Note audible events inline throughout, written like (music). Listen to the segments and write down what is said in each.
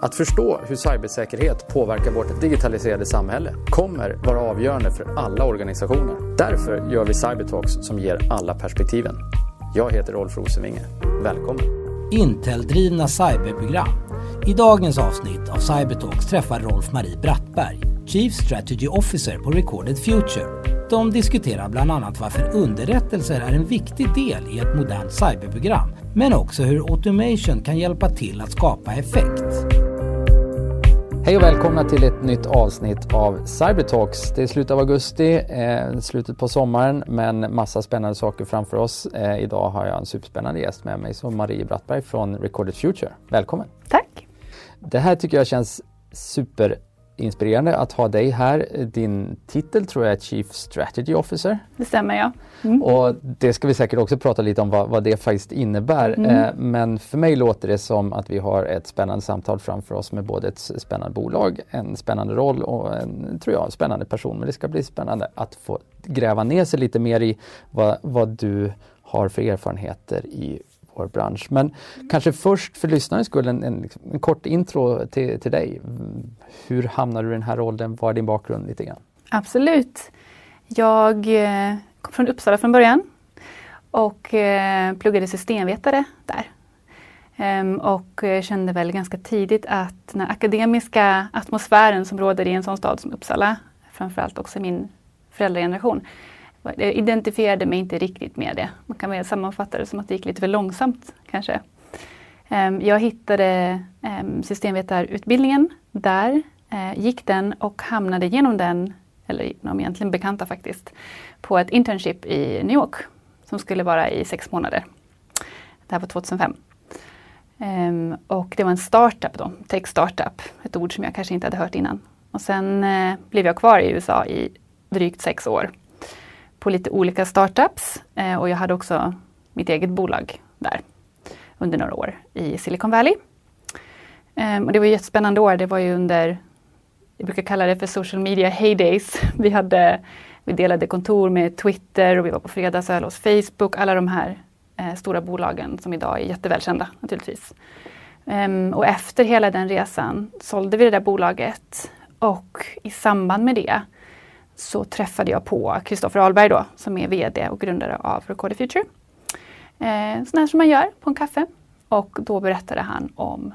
Att förstå hur cybersäkerhet påverkar vårt digitaliserade samhälle kommer vara avgörande för alla organisationer. Därför gör vi Cybertalks som ger alla perspektiven. Jag heter Rolf Rosenvinge. Välkommen! Intel-drivna cyberprogram. I dagens avsnitt av Cybertalks träffar Rolf-Marie Brattberg, Chief Strategy Officer på Recorded Future. De diskuterar bland annat varför underrättelser är en viktig del i ett modernt cyberprogram, men också hur automation kan hjälpa till att skapa effekt. Hej och välkomna till ett nytt avsnitt av Cybertalks. Det är slutet av augusti, eh, slutet på sommaren men massa spännande saker framför oss. Eh, idag har jag en superspännande gäst med mig som Marie Brattberg från Recorded Future. Välkommen! Tack! Det här tycker jag känns super inspirerande att ha dig här. Din titel tror jag är Chief Strategy Officer. Det stämmer ja. Mm. Och det ska vi säkert också prata lite om vad, vad det faktiskt innebär. Mm. Eh, men för mig låter det som att vi har ett spännande samtal framför oss med både ett spännande bolag, en spännande roll och en, tror jag, spännande person. Men det ska bli spännande att få gräva ner sig lite mer i vad, vad du har för erfarenheter i vår bransch. Men kanske först för lyssnarens skull en, en, liksom, en, kort intro till, till dig. Hur hamnade du i den här rollen? Vad är din bakgrund lite grann? Absolut. Jag eh, kom från Uppsala från början och eh, pluggade systemvetare där. Ehm, och eh, kände väl ganska tidigt att den akademiska atmosfären som råder i en sån stad som Uppsala, framförallt också min föräldrageneration, jag identifierade mig inte riktigt med det. Man kan väl sammanfatta det som att det gick lite för långsamt kanske. Ehm, jag hittade ehm, systemvetarutbildningen där, eh, gick den och hamnade genom den, eller genom egentligen bekanta faktiskt, på ett internship i New York som skulle vara i sex månader. Det här var 2005. Ehm, och det var en startup då, tech startup, ett ord som jag kanske inte hade hört innan. Och sen eh, blev jag kvar i USA i drygt sex år på lite olika startups eh, och jag hade också mitt eget bolag där under några år i Silicon Valley. Um, och det var jättespännande år. Det var ju under, jag brukar kalla det för social media heydays. (laughs) Vi, hade, vi delade kontor med Twitter och vi var på fredagsöl hos Facebook. Alla de här eh, stora bolagen som idag är jättevälkända naturligtvis. Um, och efter hela den resan sålde vi det där bolaget och i samband med det så träffade jag på Kristoffer Ahlberg då, som är VD och grundare av Record Future. Eh, sån här som man gör på en kaffe. Och då berättade han om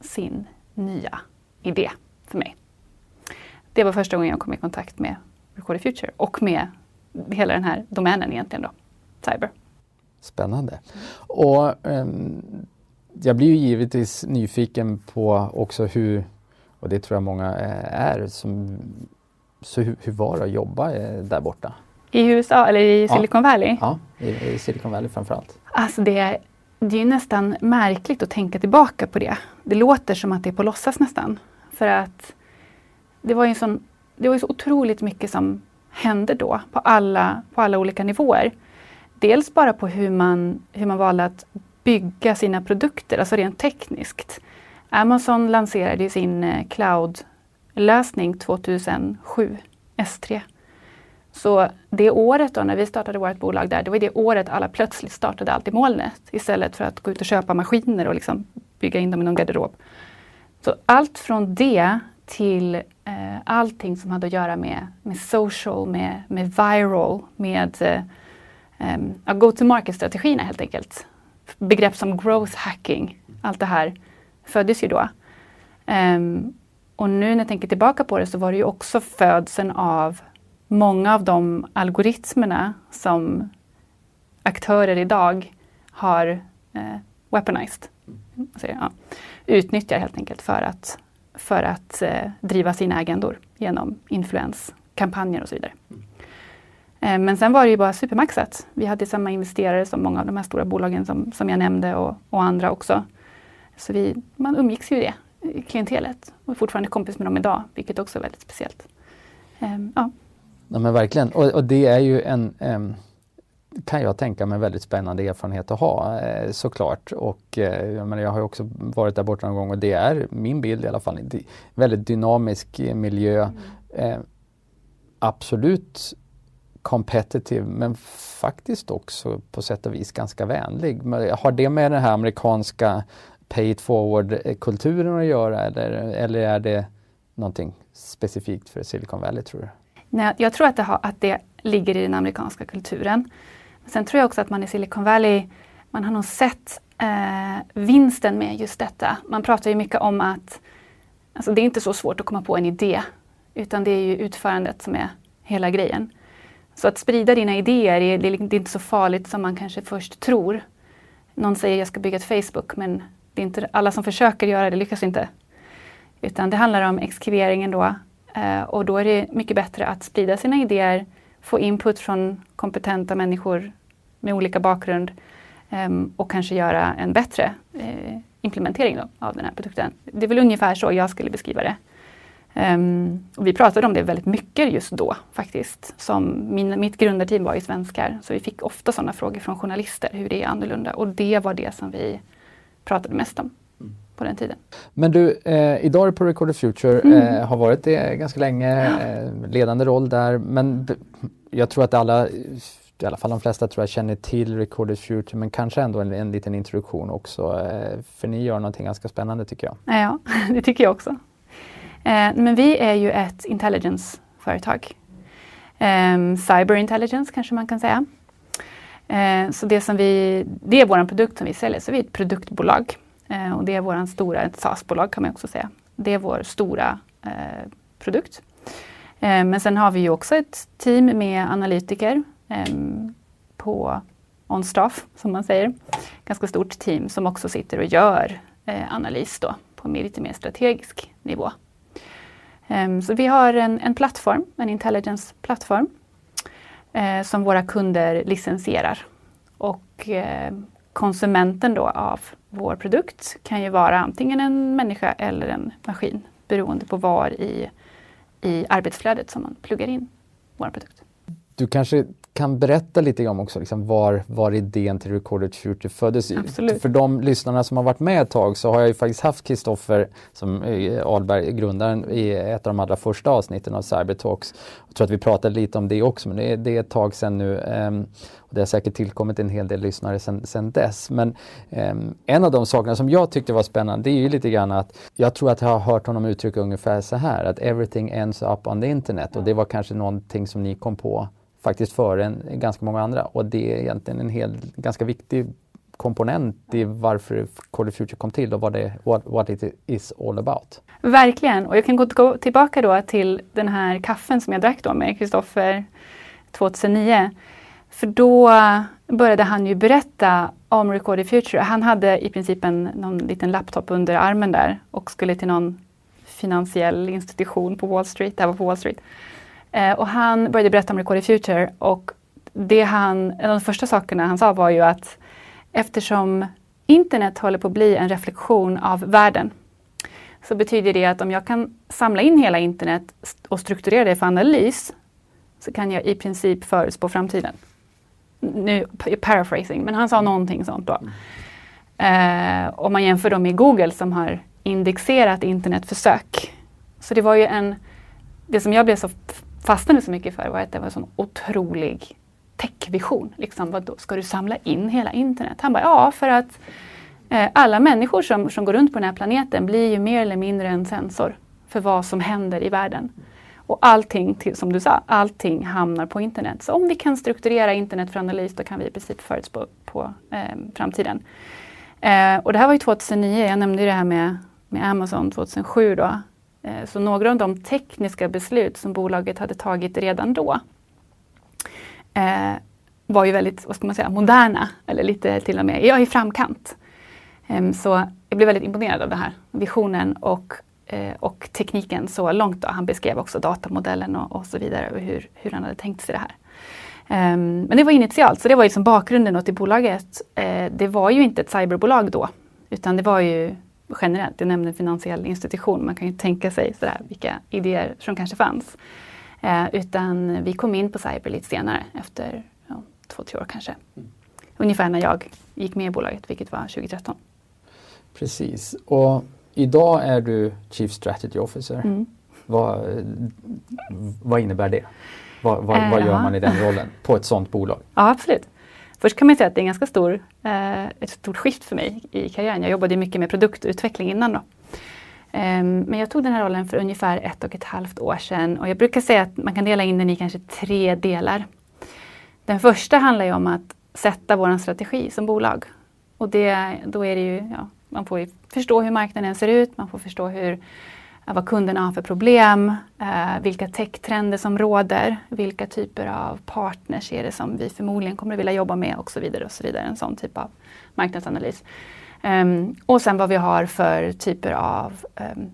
sin nya idé för mig. Det var första gången jag kom i kontakt med Record Future och med hela den här domänen egentligen då, cyber. Spännande. Och um, jag blir ju givetvis nyfiken på också hur, och det tror jag många eh, är, som så hur, hur, var det att jobba eh, där borta? I USA eller i Silicon ja. Valley? Ja, i, i, Silicon Valley framförallt. Alltså det, det är nästan märkligt att tänka tillbaka på det. Det låter som att det är på låtsas nästan. För att det var ju sån, det var så otroligt mycket som hände då på alla, på alla olika nivåer. Dels bara på hur man, hur man valde att bygga sina produkter, alltså rent tekniskt. Amazon lanserade sin eh, cloud lösning 2007, S3. Så det året då när vi startade vårt bolag där, det var det året alla plötsligt startade allt i molnet istället för att gå ut och köpa maskiner och liksom bygga in dem i någon garderob. Så allt från det till eh, allting som hade att göra med, med social, med, med viral, med eh, um, go-to-market-strategierna helt enkelt. Begrepp som growth hacking, allt det här föddes ju då. Um, och nu när jag tänker tillbaka på det så var det ju också födseln av många av de algoritmerna som aktörer idag har eh, weaponized. Alltså, ja, utnyttjar helt enkelt för att, för att eh, driva sina agendor genom influenskampanjer och så vidare. Eh, men sen var det ju bara supermaxat. Vi hade samma investerare som många av de här stora bolagen som, som jag nämnde och, och andra också. Så vi, man umgicks ju i det klientelet och är fortfarande kompis med dem idag, vilket också är väldigt speciellt. Um, ja. ja. men verkligen, och, och det är ju en um, kan jag tänka mig väldigt spännande erfarenhet att ha eh, såklart. Och eh, jag, menar, jag har också varit där borta någon gång och det är min bild i alla fall. En väldigt dynamisk miljö. Mm. Eh, absolut competitive men faktiskt också på sätt och vis ganska vänlig. Har det med den här amerikanska pay it forward-kulturen att göra eller, eller är det någonting specifikt för Silicon Valley tror du? Nej, jag tror att det, har, att det ligger i den amerikanska kulturen. Sen tror jag också att man i Silicon Valley, man har nog sett eh, vinsten med just detta. Man pratar ju mycket om att alltså det är inte så svårt att komma på en idé, utan det är ju utförandet som är hela grejen. Så att sprida dina idéer, är, det är inte så farligt som man kanske först tror. Någon säger jag ska bygga ett Facebook, men det är inte alla som försöker göra det lyckas inte. Utan det handlar om exkriveringen då. Eh, och då är det mycket bättre att sprida sina idéer, få input från kompetenta människor med olika bakgrund ehm, och kanske göra en bättre eh, implementering då, av den här produkten. Det är väl ungefär så jag skulle beskriva det. Um, och vi pratade om det väldigt mycket just då faktiskt. Som min, mitt grundarteam var ju svenskar, så vi fick ofta sådana frågor från journalister, hur det är annorlunda. Och det var det som vi pratade mest om på den tiden. Men du, eh, idag är du på Record the Future, mm. eh, har varit det ganska länge, eh, ledande roll där. Men jag tror att alla i alla fall de flesta tror jag känner till Recorded Future men kanske ändå en, en liten introduktion också. Eh, för ni gör någonting ganska spännande tycker jag. Ja, (laughs) det tycker jag också. Eh, men vi är ju ett intelligence-företag. Eh, cyber intelligence kanske man kan säga. Eh, så det, som vi, det är vår produkt som vi säljer, så vi är ett produktbolag. Eh, och det är vår stora, ett SaaS-bolag kan man också säga. Det är vår stora eh, produkt. Eh, men sen har vi ju också ett team med analytiker ehm, på on-staff, som man säger. Ganska stort team som också sitter och gör eh, analys då, på lite mer strategisk nivå. Ehm, så vi har en, en plattform, en intelligence-plattform, eh, som våra kunder licensierar. Och eh, konsumenten då av vår produkt kan ju vara antingen en människa eller en maskin beroende på var i, i arbetsflödet som man pluggar in vår produkt. Du kanske kan berätta lite om också liksom var, var idén till Recorded Future föddes. Absolut. För de lyssnarna som har varit med ett tag så har jag ju faktiskt haft Kristoffer som Ahlberg, grundaren, i ett av de allra första avsnitten av Cybertalks. Jag tror att vi pratade lite om det också men det är, det är ett tag sedan nu. Um, och det har säkert tillkommit en hel del lyssnare sedan, sedan dess. Men um, en av de sakerna som jag tyckte var spännande det är ju lite grann att jag tror att jag har hört honom uttrycka ungefär så här att everything ends up on the internet och det var kanske någonting som ni kom på faktiskt före en, ganska många andra och det är egentligen en hel, ganska viktig komponent i varför Call of Future kom till och vad, det, what, what it is all about. Verkligen, och jag kan gå tillbaka då till den här kaffen som jag drack då med Kristoffer 2009. För då började han ju berätta om Recorded Future. Han hade i princip en någon liten laptop under armen där och skulle till någon finansiell institution på Wall Street, det här var på Wall Street. Eh, och han började berätta om Recorded Future och det han, en av de första sakerna han sa var ju att eftersom internet håller på att bli en reflektion av världen så betyder det att om jag kan samla in hela internet och strukturera det för analys så kan jag i princip förutspå framtiden. Nu paraphrasing, men han sa någonting sånt då. Eh, om man jämför dem med Google som har indexerat internet för sök. Så det var ju en, det som jag blev så fastnade så mycket för var att det var en sån otrolig techvision. Liksom, vad då, ska du samla in hela internet? Han bara, ja för att eh, alla människor som, som går runt på den här planeten blir ju mer eller mindre en sensor för vad som händer i världen. Och allting, till, som du sa, allting hamnar på internet. Så om vi kan strukturera internet för analys då kan vi i princip förutspå på eh, framtiden. Eh, och det här var ju 2009, jag nämnde ju det här med, med Amazon 2007 då. Eh, så några av de tekniska beslut som bolaget hade tagit redan då eh, var ju väldigt, vad ska man säga, moderna eller lite till och med, jag är i framkant. Eh, så jag blev väldigt imponerad av den här visionen och, eh, och tekniken så långt. Då. Han beskrev också datamodellen och, och så vidare och hur, hur han hade tänkt sig det här. Um, men det var initialt, så det var liksom bakgrunden till bolaget. Uh, det var ju inte ett cyberbolag då, utan det var ju generellt. Jag nämnde finansiell institution. Man kan ju tänka sig sådär, vilka idéer som kanske fanns. Eh, utan vi kom in på cyber lite senare, efter ja, två, tre år kanske. Mm. Ungefär när jag gick med i bolaget, vilket var 2013. Precis. Och idag är du Chief Strategy Officer. Mm. Vad, vad innebär det? Vad, vad, vad, gör man i den rollen på ett sådant bolag? Ja, absolut. Först kan man säga att det är en ganska stor, eh, ett stort skift för mig i karriären. Jag jobbade mycket med produktutveckling innan då. Um, men jag tog den här rollen för ungefär ett och ett halvt år sedan och jag brukar säga att man kan dela in den i kanske tre delar. Den första handlar ju om att sätta vår strategi som bolag. Och det, då är det ju, ja, man får förstå hur marknaden ser ut, man får förstå hur, Eh, vad kunderna har för problem, eh, vilka techtrender som råder, vilka typer av partners är det som vi förmodligen kommer att vilja jobba med och så vidare. och så vidare. En sån typ av marknadsanalys. Um, och sen vad vi har för typer av um,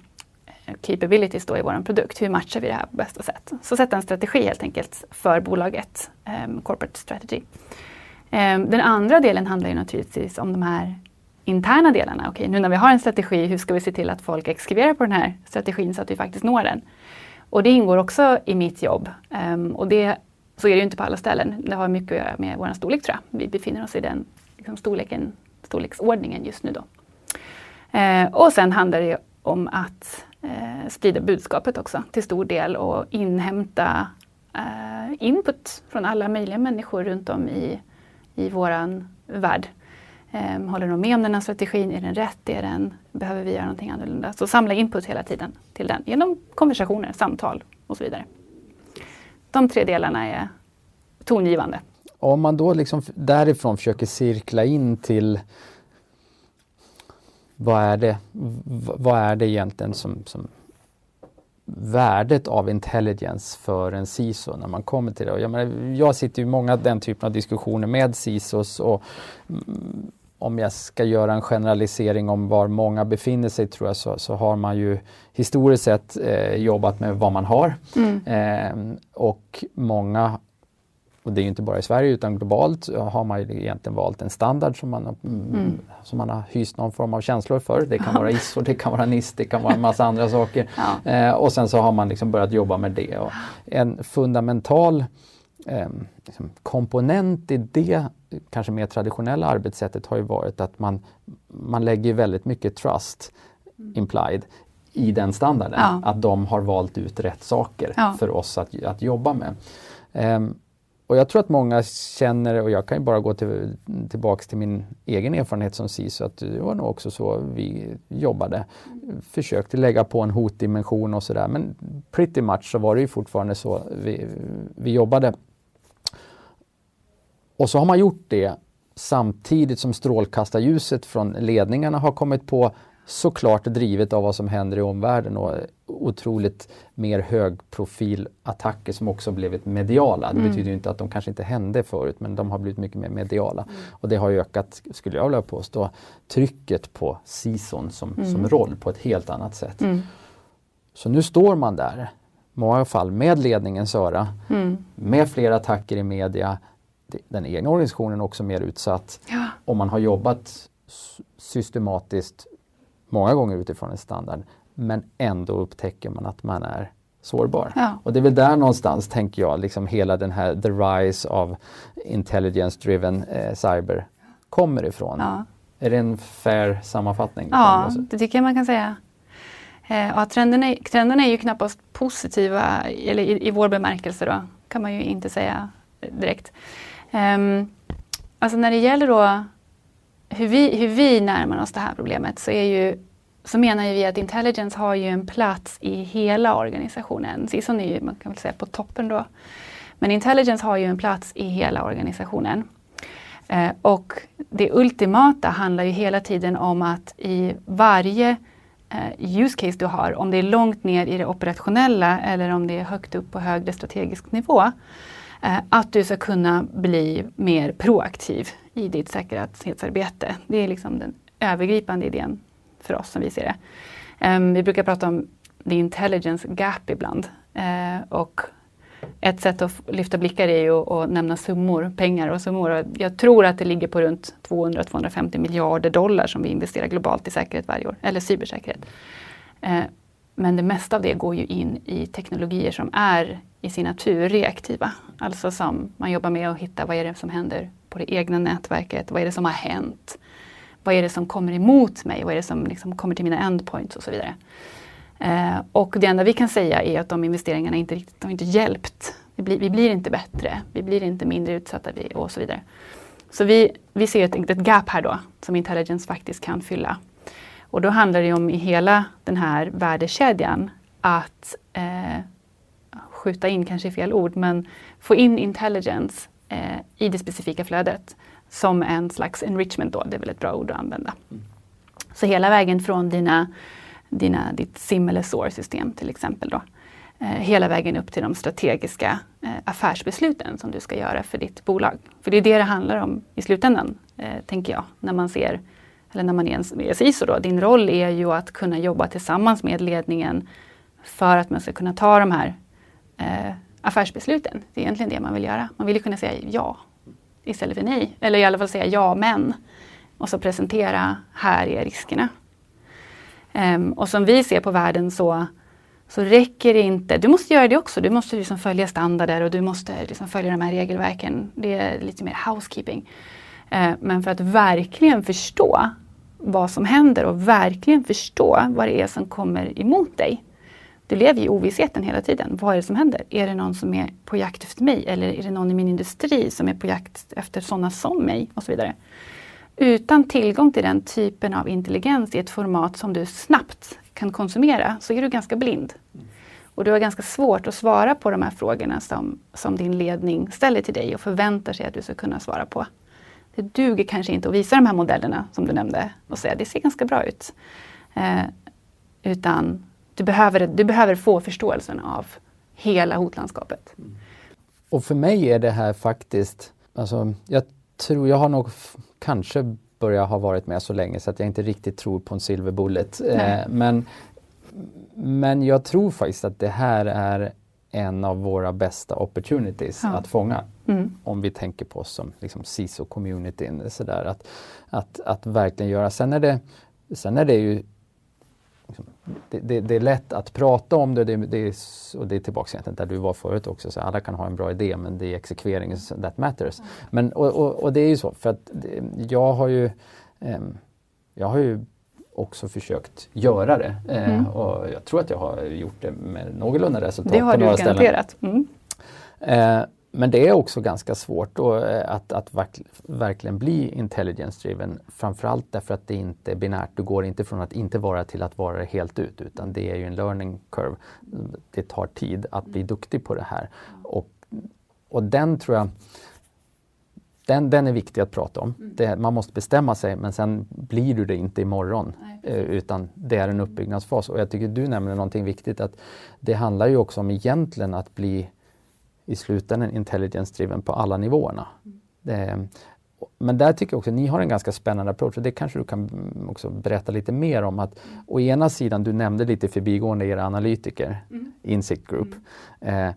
capabilities då i vår produkt. Hur matchar vi det här på bästa sätt? Så sätta en strategi helt enkelt för bolaget, um, ehm, corporate strategy. den andra delen handlar ju naturligtvis om de här interna delarna. Okej, nu när vi har en strategi, hur ska vi se till att folk exkriverar på den här strategin så att vi faktiskt når den? Och det ingår också i mitt jobb. Ehm, och det, så är det ju inte på alla ställen. Det har mycket att göra med vår storlek tror jag. Vi befinner oss i den liksom, storleken storleksordningen just nu. Då. Uh, och sen handlar det om att uh, sprida budskapet också till stor del och inhämta uh, input från alla möjliga människor runt om i, i våran värld. Um, håller de med om den här strategin? Är den rätt? Är den, behöver vi göra någonting annorlunda? Så samla input hela tiden till den genom konversationer, samtal och så vidare. De tre delarna är tongivande om man då liksom därifrån försöker cirkla in till vad är det, vad är det egentligen som, som värdet av intelligence för en CISO när man kommer till det. Jag, menar, jag sitter i många den typen av diskussioner med CISOs och om jag ska göra en generalisering om var många befinner sig tror jag så, så har man ju historiskt sett eh, jobbat med vad man har. Mm. Eh, och många och det är inte bara i Sverige utan globalt har man ju egentligen valt en standard som man, mm. mm. som man har hyst någon form av känslor för. Det kan (laughs) vara ISO, det kan vara NIST, det kan vara en massa andra saker. Ja. Eh, och sen så har man liksom börjat jobba med det. Och en fundamental eh, liksom komponent i det kanske mer traditionella arbetssättet har ju varit att man, man lägger väldigt mycket trust implied i den standarden. Ja. Att de har valt ut rätt saker ja. för oss att, att jobba med. Um, och jag tror att många känner, och jag kan ju bara gå till, tillbaks till min egen erfarenhet som CISO, att det var nog också så vi jobbade. Försökte lägga på en hotdimension och sådär men pretty much så var det ju fortfarande så vi, vi jobbade. Och så har man gjort det samtidigt som strålkastarljuset från ledningarna har kommit på såklart drivet av vad som händer i omvärlden och otroligt mer högprofilattacker som också blivit mediala. Det mm. betyder inte att de kanske inte hände förut men de har blivit mycket mer mediala. Mm. Och det har ökat, skulle jag vilja påstå, trycket på CISON som, mm. som roll på ett helt annat sätt. Mm. Så nu står man där, i många fall med ledningens öra, mm. med fler attacker i media, den egna organisationen också mer utsatt. Ja. Och man har jobbat systematiskt många gånger utifrån en standard men ändå upptäcker man att man är sårbar. Ja. Och det är väl där någonstans, tänker jag, liksom hela den här the rise of intelligence driven eh, cyber kommer ifrån. Ja. Är det en fair sammanfattning? Ja, det tycker jag man kan säga. Eh, och trenderna, är, trenderna är ju knappast positiva, eller i, i vår bemärkelse då, kan man ju inte säga direkt. Um, alltså när det gäller då hur vi, hur vi närmar oss det här problemet så, är ju, så menar vi att intelligence har ju en plats i hela organisationen. CISON är ju, man kan väl säga på toppen då. Men intelligence har ju en plats i hela organisationen. Eh, och det ultimata handlar ju hela tiden om att i varje eh, use case du har, om det är långt ner i det operationella eller om det är högt upp på högre strategisk nivå, eh, Eh, att du ska kunna bli mer proaktiv i ditt säkerhetsarbete. Det är liksom den övergripande idén för oss som vi ser det. Ehm, vi brukar prata om the intelligence gap ibland. Eh, och ett sätt att lyfta blickar är ju att nämna summor, pengar och summor. Jag tror att det ligger på runt 200-250 miljarder dollar som vi investerar globalt i säkerhet varje år, eller cybersäkerhet. Eh, men det mesta av det går ju in i teknologier som är i sin natur reaktiva. Alltså som man jobbar med att hitta vad är det som händer på det egna nätverket. Vad är det som har hänt? Vad är det som kommer emot mig? Vad är det som liksom kommer till mina endpoints och så vidare. Eh, och det enda vi kan säga är att de investeringarna inte riktigt har inte hjälpt. Vi blir, vi blir inte bättre, vi blir inte mindre utsatta och så vidare. Så vi, vi ser ett, ett gap här då som intelligence faktiskt kan fylla. Och då handlar det om i hela den här värdekedjan att eh, skjuta in, kanske är fel ord, men få in intelligence eh, i det specifika flödet som en slags enrichment då, det är väl ett bra ord att använda. Mm. Så hela vägen från dina, dina, ditt SIM eller SOAR-system till exempel då, eh, hela vägen upp till de strategiska eh, affärsbesluten som du ska göra för ditt bolag. För det är det det handlar om i slutändan, eh, tänker jag, när man ser eller när man är en CISO då, din roll är ju att kunna jobba tillsammans med ledningen för att man ska kunna ta de här eh, affärsbesluten. Det är egentligen det man vill göra. Man vill ju kunna säga ja istället för nej. Eller i alla fall säga ja men. Och så presentera, här är riskerna. Um, och som vi ser på världen så, så räcker det inte. Du måste göra det också. Du måste liksom följa standarder och du måste liksom följa de här regelverken. Det är lite mer housekeeping. Eh, men för att verkligen förstå vad som händer och verkligen förstå vad det är som kommer emot dig du lever i ovissheten hela tiden. Vad är det som händer? Är det någon som är på jakt efter mig? Eller är det någon i min industri som är på jakt efter sådana som mig? Och så vidare. Utan tillgång till den typen av intelligens i ett format som du snabbt kan konsumera så är du ganska blind. Och du har ganska svårt att svara på de här frågorna som, som din ledning ställer till dig och förväntar sig att du ska kunna svara på. Det duger kanske inte att visa de här modellerna som du nämnde och säga det ser ganska bra ut. Eh, utan du behöver, du behöver få förståelsen av hela hotlandskapet. Och för mig är det här faktiskt, alltså, jag tror, jag har nog kanske börjat ha varit med så länge så att jag inte riktigt tror på en silver bullet. Eh, men, men jag tror faktiskt att det här är en av våra bästa opportunities ja. att fånga. Mm. Om vi tänker på oss som liksom CISO-communityn. Att, att, att verkligen göra. Sen är det, sen är det ju Liksom, det, det, det, är lätt att prata om det, det, det är, och det är tillbaka egentligen där du var förut också, så alla kan ha en bra idé men det är exekveringen that matters. Mm. Men, och, och, och, det är ju så, för att jag har ju eh, jag har ju också försökt göra det eh, mm. och jag tror att jag har gjort det med någorlunda resultat. Det har du garanterat. Mm. Eh, men det är också ganska svårt då, eh, att, att verk, verkligen bli intelligence driven. Framförallt därför att det inte är binärt. Du går inte från att inte vara till att vara det helt ut utan det är ju en learning curve. Det tar tid att bli duktig på det här. Och, och den tror jag den, den är viktig att prata om. Mm. Det, man måste bestämma sig men sen blir du det inte imorgon. Eh, utan det är en uppbyggnadsfas. Och jag tycker du nämner någonting viktigt att det handlar ju också om egentligen att bli i slutändan intelligence-driven på alla nivåerna. Det, men där tycker jag också att ni har en ganska spännande approach och det kanske du kan också berätta lite mer om. att Å ena sidan, du nämnde lite förbigående era analytiker, mm. Insikt Group. Mm. Eh,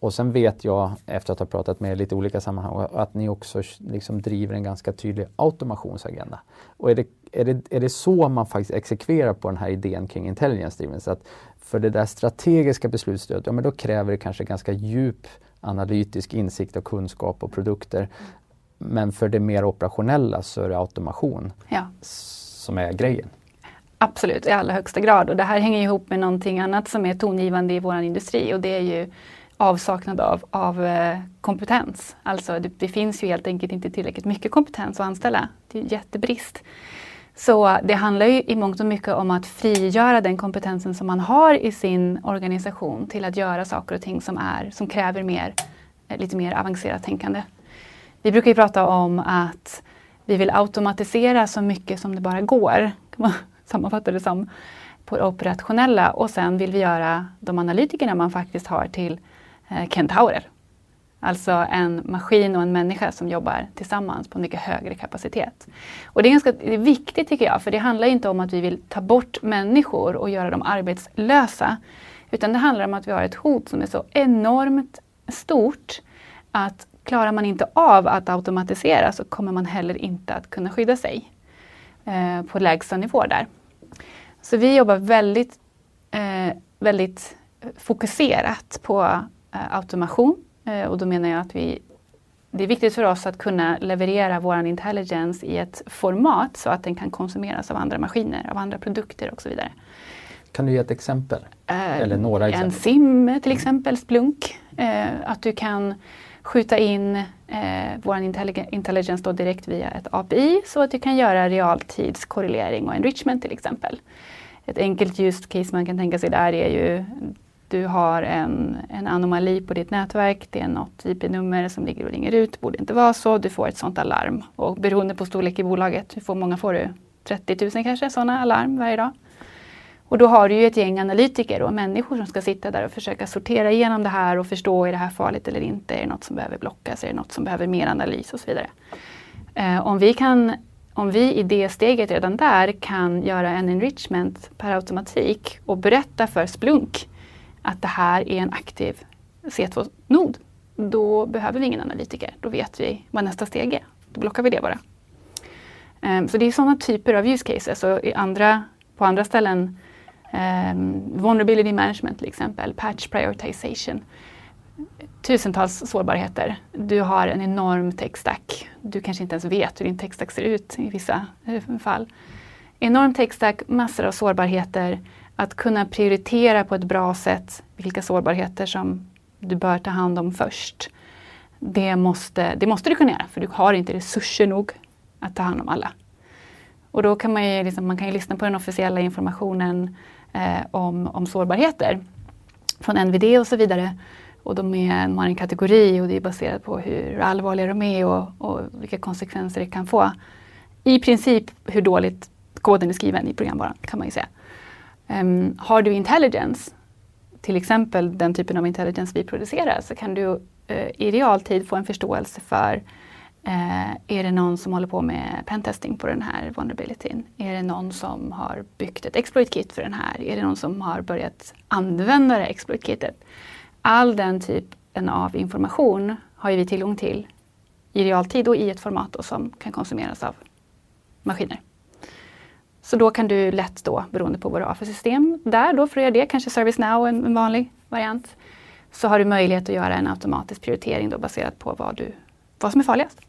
och sen vet jag, efter att ha pratat med er lite olika sammanhang, att ni också liksom driver en ganska tydlig automationsagenda. Och är det, är, det, är det så man faktiskt exekverar på den här idén kring intelligence driven? Så att för det där strategiska beslutsstödet, ja men då kräver det kanske ganska djup analytisk insikt och kunskap och produkter. Men för det mer operationella så är det automation ja. som är grejen. Absolut, i allra högsta grad. Och det här hänger ihop med någonting annat som är tongivande i vår industri och det är ju avsaknad av, av eh, kompetens. Alltså det, det, finns ju helt enkelt inte tillräckligt mycket kompetens att anställa. Det är jättebrist. Så det handlar ju i mångt och mycket om att frigöra den kompetensen som man har i sin organisation till att göra saker och ting som, är, som kräver mer, eh, lite mer avancerat tänkande. Vi brukar ju prata om att vi vill automatisera så mycket som det bara går, kan man (laughs) sammanfatta det som, på det operationella och sen vill vi göra de analytikerna man faktiskt har till Eh, kentaurer. Alltså en maskin och en människa som jobbar tillsammans på en mycket högre kapacitet. Och det är ganska det är viktigt tycker jag, för det handlar inte om att vi vill ta bort människor och göra dem arbetslösa. Utan det handlar om att vi har ett hot som är så enormt stort att klarar man inte av att automatisera så kommer man heller inte att kunna skydda sig eh, på lägsta nivå där. Så vi jobbar väldigt, eh, väldigt fokuserat på automation Eh, och då menar jag att vi, det är viktigt för oss att kunna leverera vår intelligence i ett format så att den kan konsumeras av andra maskiner, av andra produkter och så vidare. Kan du ge ett exempel? Eh, Eller några exempel? En SIM till exempel, Splunk. Eh, att du kan skjuta in eh, vår intelligens då direkt via ett API så att du kan göra realtidskorrelering och enrichment till exempel. Ett enkelt use case man kan tänka sig där är ju du har en, en anomali på ditt nätverk, det är något IP-nummer som ligger och ringer ut, det borde inte vara så, du får ett sådant alarm. Och beroende på storlek i bolaget, hur många får du? 30 000 kanske sådana alarm varje dag. Och då har du ju ett gäng analytiker och människor som ska sitta där och försöka sortera igenom det här och förstå, är det här farligt eller inte? Är det något som behöver blockas? Är det något som behöver mer analys och så vidare. Eh, om, vi kan, om vi i det steget redan där kan göra en enrichment per automatik och berätta för Splunk att det här är en aktiv C2-nod, då behöver vi ingen analytiker. Då vet vi vad nästa steg är. Då blockar vi det bara. Um, så det är sådana typer av use cases. Och i andra, på andra ställen, um, vulnerability management till exempel, patch prioritization. Tusentals sårbarheter. Du har en enorm tech stack. Du kanske inte ens vet hur din tech stack ser ut i vissa eh, fall. Enorm tech stack, massor av sårbarheter att kunna prioritera på ett bra sätt vilka sårbarheter som du bör ta hand om först. Det måste, det måste du kunna göra för du har inte resurser nog att ta hand om alla. Och då kan man ju, liksom, man kan ju lyssna på den officiella informationen eh, om, om sårbarheter från NVD och så vidare. Och de, är, de har en kategori och det är baserat på hur allvarliga de är och, och vilka konsekvenser det kan få. I princip hur dåligt koden är skriven i programvaran kan man ju säga. Um, har du intelligence, till exempel den typen av intelligence vi producerar, så kan du uh, i realtid få en förståelse för uh, är det någon som håller på med pentesting på den här vulnerabilityn? Är det någon som har byggt ett exploit kit för den här? Är det någon som har börjat använda det exploit kitet? All den typen av information har vi tillgång till i realtid och i ett format som kan konsumeras av maskiner. Så då kan du lätt då, beroende på vad du har för system där då för att göra det, kanske ServiceNow en, en vanlig variant, så har du möjlighet att göra en automatisk prioritering då baserat på vad, du, vad som är farligast.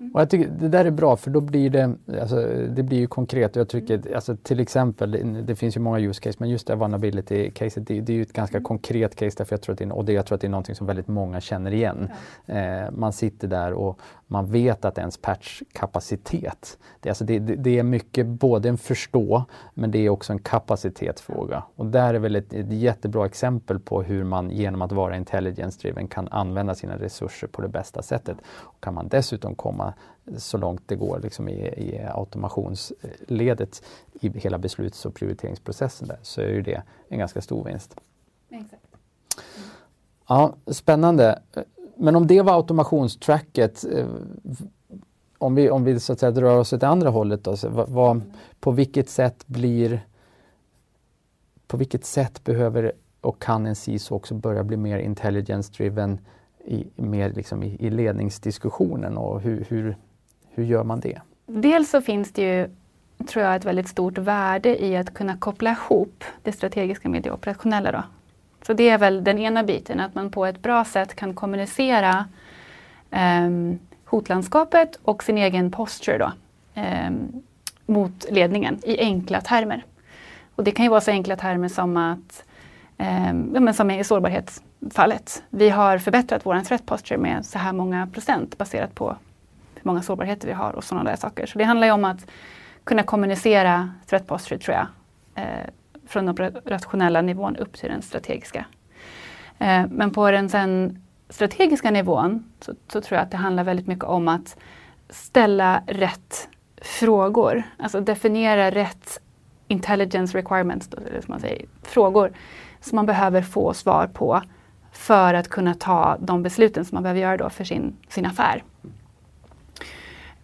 Mm. Och jag tycker det där är bra för då blir det, alltså, det blir ju konkret. Jag tycker mm. alltså, till exempel, det, det, finns ju många use case, men just det vulnerability-caset, det, det, är ju ett ganska mm. konkret case därför jag tror att det är, och det, jag tror att det är någonting som väldigt många känner igen. Ja. Eh, man sitter där och man vet att ens patchkapacitet, det, alltså det, det, är mycket både en förstå men det är också en kapacitetsfråga. Och där är väl ett, ett jättebra exempel på hur man genom att vara intelligence-driven kan använda sina resurser på det bästa sättet. Och kan man dessutom komma så långt det går liksom i, i automationsledet i hela besluts och prioriteringsprocessen där, så är det en ganska stor vinst. Exakt. Ja, spännande. Men om det var automationstracket, eh, om vi, om vi så att säga drar oss åt det andra hållet då, vad, vad, på vilket sätt blir på vilket sätt behöver och kan en CISO också börja bli mer intelligence driven i, mer liksom i, i ledningsdiskussionen och hur, hur, hur gör man det? Dels så finns det ju, tror jag, ett väldigt stort värde i att kunna koppla ihop det strategiska med det operationella. Då. Så det är väl den ena biten, att man på ett bra sätt kan kommunicera um, hotlandskapet och sin egen posture då, um, mot ledningen i enkla termer. Och det kan ju vara så enkla termer som att, um, ja, men som i sårbarhetsfallet, vi har förbättrat vår threat posture med så här många procent baserat på hur många sårbarheter vi har och sådana där saker. Så det handlar ju om att kunna kommunicera threat posture tror jag, eh, från den operationella nivån upp till den strategiska. Eh, men på den sen strategiska nivån så, så, tror jag att det handlar väldigt mycket om att ställa rätt frågor. Alltså definiera rätt intelligence requirements, då, eller som man säger, frågor som man behöver få svar på för att kunna ta de besluten som man behöver göra då för sin, sin affär.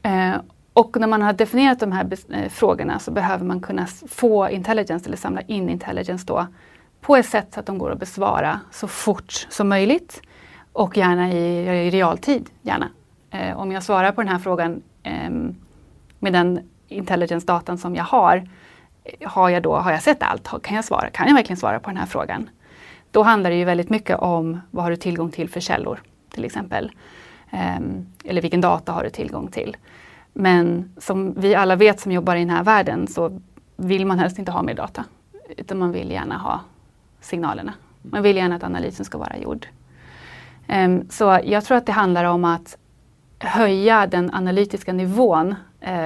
Eh, och när man har definierat de här eh, frågorna så behöver man kunna få intelligence eller samla in intelligence då på ett sätt så att de går att besvara så fort som möjligt och gärna i, eh, i realtid. Gärna. Eh, om jag svarar på den här frågan eh, med den intelligence-datan som jag har, eh, har jag då har jag sett allt? Kan jag, svara? kan jag verkligen svara på den här frågan? Då handlar det ju väldigt mycket om vad har du tillgång till för källor till exempel. Eh, eller vilken data har du tillgång till? Men som vi alla vet som jobbar i den här världen så vill man helst inte ha mer data. Utan man vill gärna ha signalerna. Man vill gärna att analysen ska vara gjord. Um, så jag tror att det handlar om att höja den analytiska nivån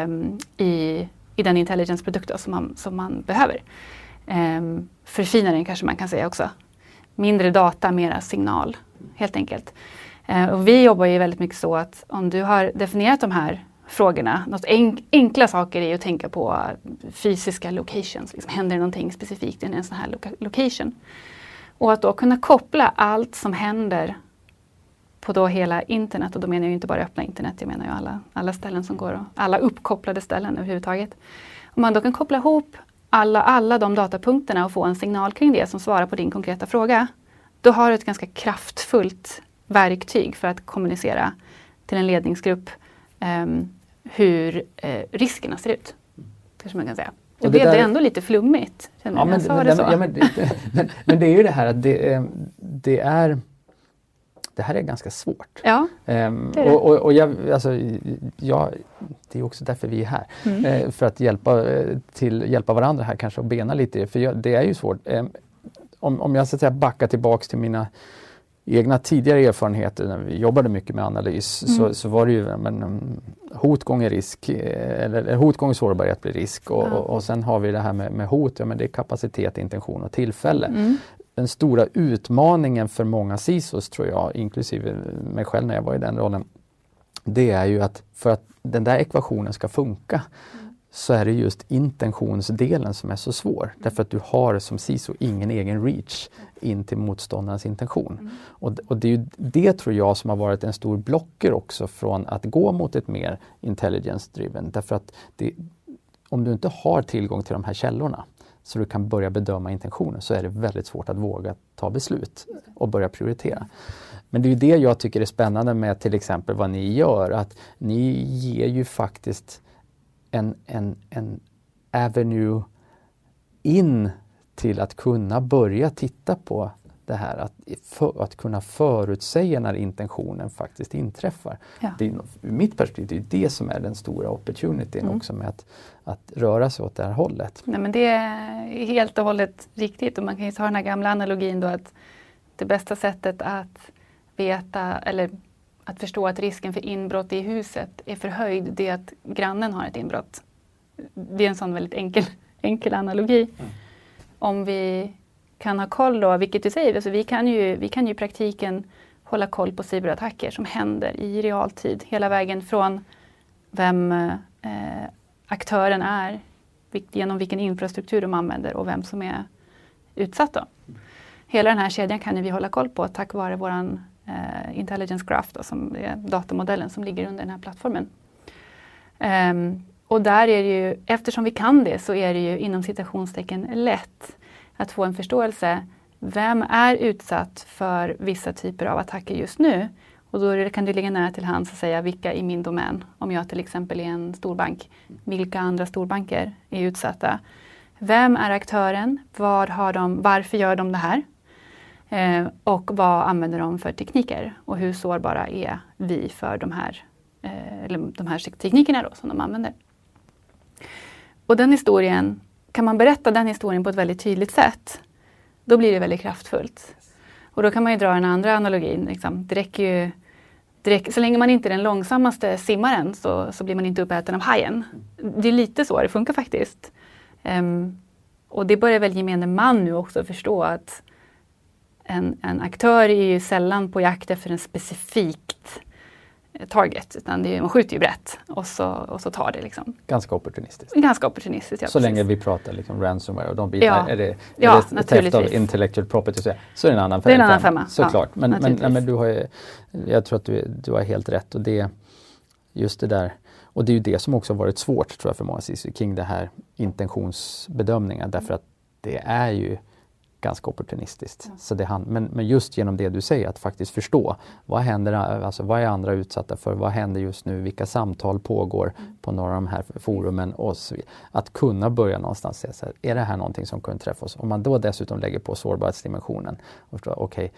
um, i, i den intelligensprodukt som man, som man behöver. Ehm, um, förfina den kanske man kan säga också. Mindre data, mera signal helt enkelt. Uh, och vi jobbar ju väldigt mycket så att om du har definierat de här frågorna. Något enk enkla saker är att tänka på fysiska locations. Liksom, händer det någonting specifikt i en sån här lo location? Och att då kunna koppla allt som händer på då hela internet, och då menar jag inte bara öppna internet, jag menar ju alla, alla ställen som går, och alla uppkopplade ställen överhuvudtaget. Om man då kan koppla ihop alla, alla de datapunkterna och få en signal kring det som svarar på din konkreta fråga, då har du ett ganska kraftfullt verktyg för att kommunicera till en ledningsgrupp um, hur eh, riskerna ser ut. Kanske man kan säga. Det, det blev där... det ändå lite flummigt. Ja, men, men, det ja, men, men, men, det är ju det här att det, eh, det är det här är ganska svårt. Ja, ehm, det är det. Och, och, jag, alltså, jag, det är också därför vi är här. Mm. Eh, för att hjälpa, eh, till, hjälpa varandra här kanske och bena lite För jag, det är ju svårt. Eh, om, om jag så att säga backar tillbaks till mina egna tidigare erfarenheter när vi jobbade mycket med analys mm. så, så var det ju men, mm, hot gånger risk, eh, eller hot gånger sårbarhet blir risk och, ja. och, och, sen har vi det här med, med hot, ja, men det är kapacitet, intention och tillfälle. Mm. Den stora utmaningen för många CISOs tror jag, inklusive mig själv när jag var i den rollen, det är ju att för att den där ekvationen ska funka så är det just intentionsdelen som är så svår. Därför att du har som CISO ingen egen reach in till motståndarens intention. Mm. Och, och, det är ju det tror jag som har varit en stor blocker också från att gå mot ett mer intelligence-driven. Därför att det, om du inte har tillgång till de här källorna så du kan börja bedöma intentionen så är det väldigt svårt att våga ta beslut och börja prioritera. Men det är ju det jag tycker är spännande med till exempel vad ni gör, att ni ger ju faktiskt en, en, en avenue in till att kunna börja titta på det här att, för, att kunna förutsäga när intentionen faktiskt inträffar. Ja. Det är, ur mitt perspektiv det är det som är den stora opportunityn mm. också med att, att röra sig åt det här hållet. Nej, men det är helt och hållet riktigt och man kan ju ta den här gamla analogin då att det bästa sättet att veta eller att förstå att risken för inbrott i huset är förhöjd, det är att grannen har ett inbrott. Det är en sån väldigt enkel, (laughs) enkel analogi. Mm. Om vi kan ha koll då, vilket du säger, alltså vi, kan ju, vi kan ju i praktiken hålla koll på cyberattacker som händer i realtid. Hela vägen från vem eh, aktören är, genom vilken infrastruktur de använder och vem som är utsatt. Då. Hela den här kedjan kan vi hålla koll på tack vare våran eh, Intelligence Graph, då, som är datamodellen som ligger under den här plattformen. Um, och där är det ju, eftersom vi kan det så är det ju inom citationstecken lätt att få en förståelse. Vem är utsatt för vissa typer av attacker just nu? Och då kan det ligga nära till hands att säga vilka i min domän, om jag till exempel är en storbank, vilka andra storbanker är utsatta? Vem är aktören? Var har de, varför gör de det här? Eh, och vad använder de för tekniker? Och hur sårbara är vi för de här, eh, eller de här teknikerna då, som de använder? Och den historien, kan man berätta den historien på ett väldigt tydligt sätt, då blir det väldigt kraftfullt. Och då kan man ju dra den andra analogin. Liksom. Det räcker ju, det räcker, så länge man inte är den långsammaste simmaren så, så blir man inte uppäten av hajen. Det är lite så det funkar faktiskt. Um, och det börjar väl gemene man nu också förstå att en, en aktör är ju sällan på jakt efter en specifikt target, utan det är, man skjuter ju brett och så, och så tar det. Liksom. Ganska opportunistiskt. Ganska opportunistiskt, ja, Så precis. länge vi pratar liksom ransomware och de bitarna, ja. är det, är ja, det theft of intellectual property så, så är det en annan femma. Det är en annan femma. Såklart. Ja, men, men, nej, men du har ju, jag tror att du, du har helt rätt och det just det där och det är ju det som också varit svårt tror jag för många CISO kring det här intentionsbedömningar därför att det är ju ganska opportunistiskt. Mm. Så det han, men, men just genom det du säger, att faktiskt förstå vad händer, alltså vad är andra utsatta för, vad händer just nu, vilka samtal pågår mm. på några av de här forumen och så, Att kunna börja någonstans säga så här, är det här någonting som kan träffa oss? Om man då dessutom lägger på sårbarhetsdimensionen okej, okay,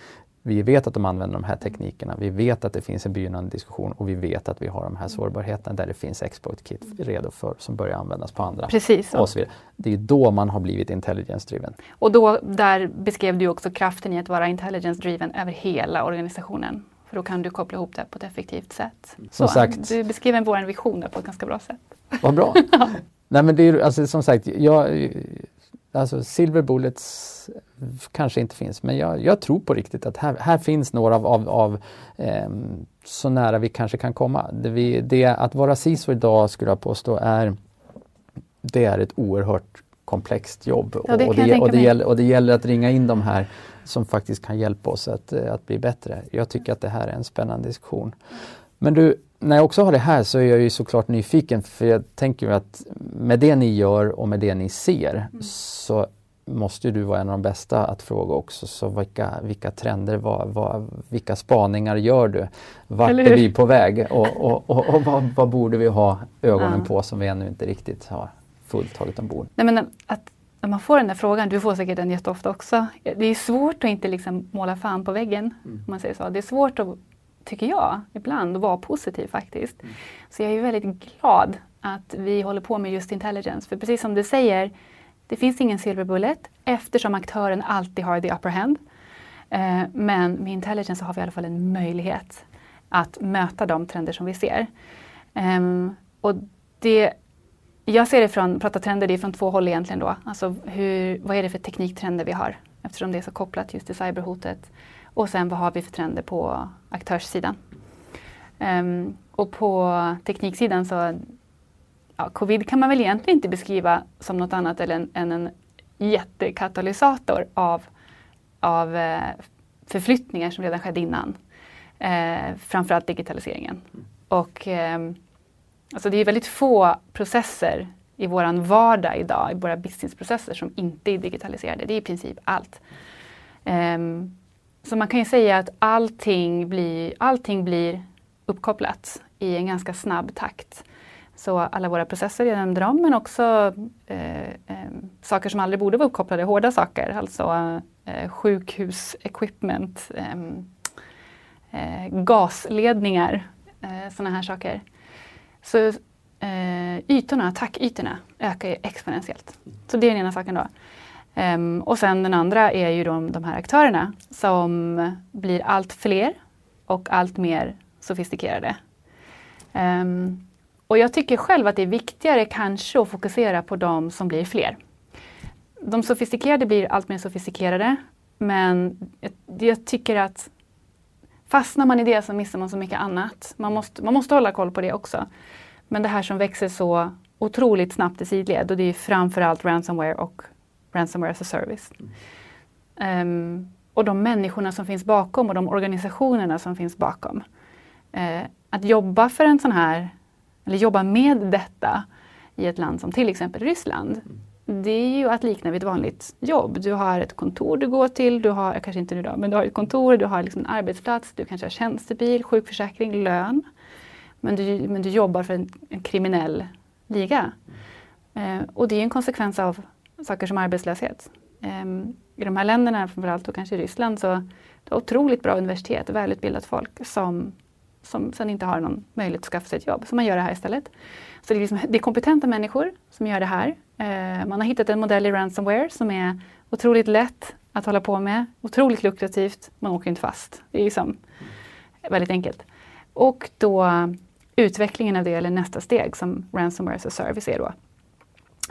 vi vet att de använder de här teknikerna, vi vet att det finns en begynnande diskussion och vi vet att vi har de här sårbarheterna där det finns exploit kit redo för som börjar användas på andra. Precis. Och så vidare. Det är då man har blivit intelligence-driven. Och då, där beskrev du också kraften i att vara intelligence-driven över hela organisationen. För då kan du koppla ihop det på ett effektivt sätt. Som Så, sagt. Du beskriver vår vision där på ett ganska bra sätt. Vad bra. (laughs) Nej men det är alltså som sagt, jag, alltså silver bullets kanske inte finns men jag, jag tror på riktigt att här, här finns några av, av, av eh, så nära vi kanske kan komma. Det, vi, det att vara CISO idag skulle jag påstå är det är ett oerhört komplext jobb Ja, det och, det, och, det gäller, och det gäller att ringa in de här som faktiskt kan hjälpa oss att, eh, att bli bättre. Jag tycker att det här är en spännande diskussion. Men du, när jag också har det här så är jag ju såklart nyfiken för jag tänker ju att med det ni gör och med det ni ser Mm. så måste ju du vara en av de bästa att fråga också. Så vilka, vilka trender, vad, vad, vilka spaningar gör du? Vart är vi på väg och, och, och, och vad, vad borde vi ha ögonen Ja. på som vi ännu inte riktigt har fullt tagit ombord? Nej, men att, när man får den där frågan, du får säkert den jätteofta också. Det är svårt att inte liksom måla fan på väggen. Om man säger så. Det är svårt att, tycker jag, ibland att vara positiv faktiskt. Så jag är väldigt glad att vi håller på med just intelligence. För precis som du säger, det finns ingen silver bullet eftersom aktören alltid har the upper hand. Eh, men med intelligence så har vi i alla fall en möjlighet att möta de trender som vi ser. Ehm, och det, jag ser det från, pratar trender, det är från två håll egentligen då. Alltså hur, vad är det för tekniktrender vi har? Eftersom det är så kopplat just till cyberhotet. Och sen vad har vi för trender på aktörssidan? Um, och på tekniksidan så ja, covid kan man väl egentligen inte beskriva som något annat än, än en jättekatalysator av, av eh, förflyttningar som redan skedde innan. Eh, framförallt digitaliseringen. Och eh, alltså det är väldigt få processer i våran vardag idag, i våra businessprocesser som inte är digitaliserade. Det är i princip allt. Ehm, så man kan ju säga att allting blir, allting blir uppkopplat i en ganska snabb takt. Så alla våra processer, jag nämnde dem, men också eh, eh, saker som aldrig borde vara uppkopplade, hårda saker, alltså eh, sjukhusequipment, eh, eh, gasledningar, eh, sådana här saker. Så eh, ytorna, attackytorna, ökar ju exponentiellt. Så det är den ena saken då. Um, och sen den andra är ju de, de här aktörerna som blir allt fler och allt mer sofistikerade. Um, och jag tycker själv att det är viktigare kanske att fokusera på de som blir fler. De sofistikerade blir allt mer sofistikerade men jag, jag tycker att fastnar man i det så missar man så mycket annat. Man måste, man måste hålla koll på det också. Men det här som växer så otroligt snabbt i sidled och det är framförallt ransomware och ransomware as a service. Ehm, och de människorna som finns bakom och de organisationerna som finns bakom. Eh, att jobba för en sån här, eller jobba med detta i ett land som till exempel Ryssland. Det är ju att likna vid ett vanligt jobb. Du har ett kontor du går till, du har, kanske inte nu då, men du har ett kontor, du har liksom en arbetsplats, du kanske har tjänstebil, sjukförsäkring, lön. Men du, men du jobbar för en, en kriminell liga. Eh, och det är en konsekvens av saker som arbetslöshet. Ehm, I de här länderna, framförallt och kanske i Ryssland, så det är otroligt bra universitet välutbildat folk som, som sen inte har någon möjlighet att skaffa sig ett jobb. Så man gör det här istället. Så det är, liksom, det är kompetenta människor som gör det här. Ehm, man har hittat en modell i ransomware som är otroligt lätt att hålla på med, otroligt lukrativt, man åker inte fast. Det är liksom väldigt enkelt. Och då utvecklingen av det, eller nästa steg som ransomware as a service är då,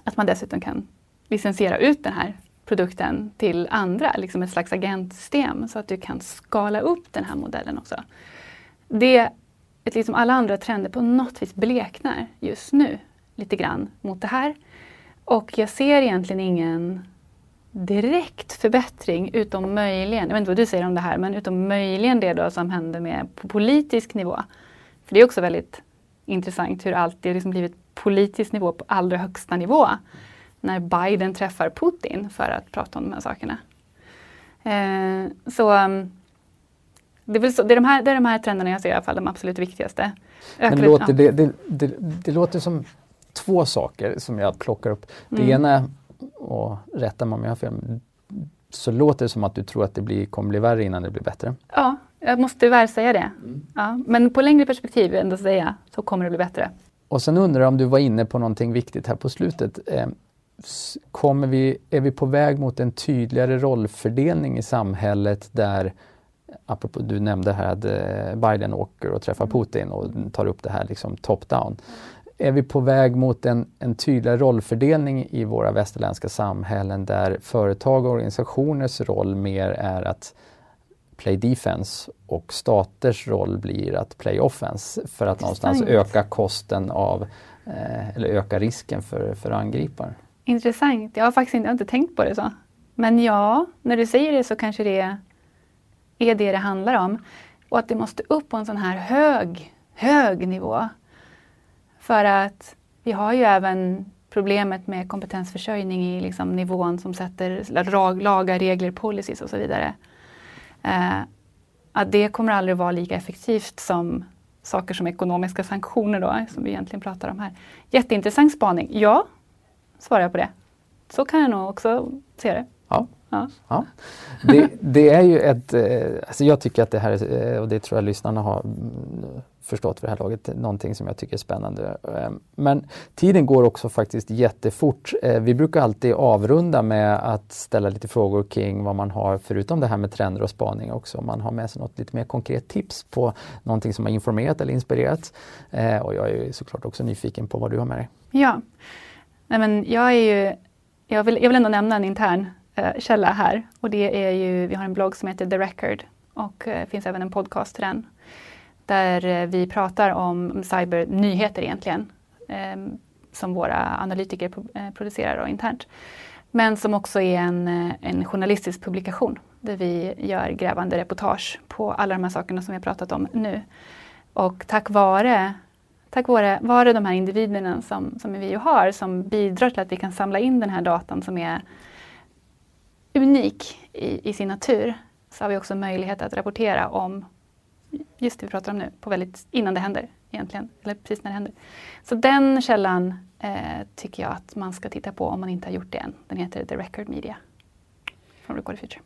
att man dessutom kan licensiera ut den här produkten till andra, liksom ett slags agentsystem så att du kan skala upp den här modellen också. Det, liksom alla andra trender på något vis bleknar just nu lite grann mot det här. Och jag ser egentligen ingen direkt förbättring utom möjligen, jag vet inte vad du säger om det här, men utom möjligen det då som händer med på politisk nivå. För det är också väldigt intressant hur allt det liksom blivit politisk nivå på allra högsta nivå. När Biden träffar Putin för att prata om de här sakerna. Eh, så um, det, är så, det, är de här, det är de här trenderna jag ser i alla fall de absolut viktigaste. Men Ökade- låter, ja. det, det, det, låter som två saker som jag plockar upp. Det Mm. ena, och rätta mig om jag har fel, så låter det som att du tror att det blir, kommer bli värre innan det blir bättre. Ja, jag måste tyvärr säga det. Ja, men på längre perspektiv ändå säga så kommer det bli bättre. Och sen undrar jag om du var inne på någonting viktigt här på slutet. Eh, Kommer vi, är vi på väg mot en tydligare rollfördelning i samhället där apropå, du nämnde här att eh, Biden åker och träffar Mm. Putin och tar upp det här liksom top-down. Är vi på väg mot en, en tydligare rollfördelning i våra västerländska samhällen där företag och organisationers roll mer är att play defense och staters roll blir att play offense för att någonstans öka kosten av eh, eller öka risken för, för angriparen. Intressant. Jag har faktiskt inte, jag har inte tänkt på det så. Men ja, när du säger det så kanske det är det det handlar om. Och att det måste upp på en sån här hög, hög nivå. För att vi har ju även problemet med kompetensförsörjning i liksom nivån som sätter lagar, regler, policies och så vidare. Eh, att det kommer aldrig vara lika effektivt som saker som ekonomiska sanktioner då, som vi egentligen pratar om här. Jätteintressant spaning. Ja, svarar jag på det. Så kan jag nog också se det. Ja. Ja. Ja. Det, det är ju ett, eh, alltså jag tycker att det här, är, eh, och det tror jag lyssnarna har mm, förstått för det här laget, någonting som jag tycker är spännande. Eh, Men tiden går också faktiskt jättefort. Eh, Vi brukar alltid avrunda med att ställa lite frågor kring vad man har, förutom det här med trender och spaning också, om man har med sig något lite mer konkret tips på någonting som har informerat eller inspirerat. Och jag är ju såklart också nyfiken på vad du har med dig. Ja. Nej, men jag är ju, jag vill, jag vill ändå nämna en intern eh, källa här. Och det är ju, vi har en blogg som heter The Record och eh, finns även en podcast till den. Där eh, vi pratar om cybernyheter egentligen. Eh, som våra analytiker pro- eh, producerar då, internt. Men som också är en, eh, en journalistisk publikation där vi gör grävande reportage på alla de här sakerna som vi har pratat om nu. Och tack vare tack vare, vare de här individerna som, som vi ju har som bidrar till att vi kan samla in den här datan som är unik i, i sin natur så har vi också möjlighet att rapportera om just det vi pratar om nu, på väldigt, innan det händer egentligen, eller precis när det händer. Så den källan eh, tycker jag att man ska titta på om man inte har gjort det än. Den heter The Record Media från Record Future.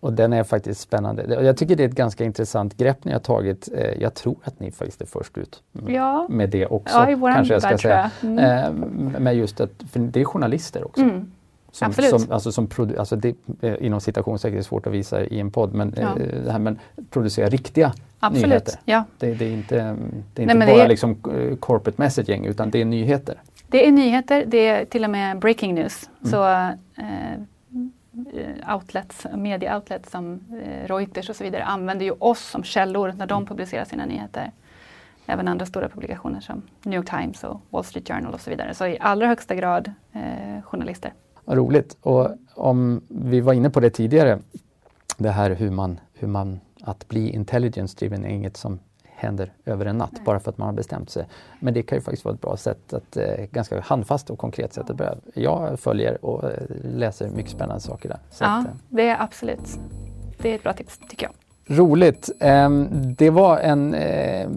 Och den är faktiskt spännande. Jag tycker det är ett ganska intressant grepp ni har tagit. Eh, Jag tror att ni faktiskt är först ut med- Ja. med det också. Ja, i våran kanske jag ska säga. jag. Mm. Eh, Med just att, för det är journalister också. Mm. Som, Absolut. Som, alltså som produ- alltså det, eh, inom citationstecken är svårt att visa i en podd, men, Ja. det här, men producera riktiga Absolut. nyheter. Ja. Det, det är inte, det är inte men det bara är- liksom corporate messaging utan det är nyheter. Det är nyheter, det är till och med breaking news. Mm. Så eh, outlets, media outlets som eh, Reuters och så vidare använder ju oss som källor när de publicerar sina nyheter. Även andra stora publikationer som New York Times och Wall Street Journal och så vidare. Så i allra högsta grad eh, journalister. Roligt. Och om vi var inne på det tidigare, det här hur man, hur man att bli intelligence driven är inget som händer över en natt bara för att man har bestämt sig. Men det kan ju faktiskt vara ett bra sätt, att, eh, ganska handfast och konkret sätt att börja. Jag följer och eh, läser mycket spännande saker där. Så Ja, att, eh, det är absolut. Det är ett bra tips tycker jag. Roligt. Ehm, Det var en eh,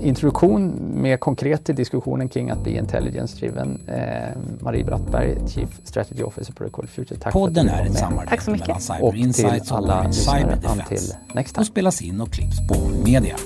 introduktion mer konkret till diskussionen kring att bli intelligence-driven. Ehm, Marie Brattberg, Chief Strategy Officer på Record Future. Tack Podden för att är du ett var med. Tack så samarbete mycket. mellan Cyber Och Insights och alla lyssnare, Cyber Defense. till next time. Och spelas in och klipps på Media.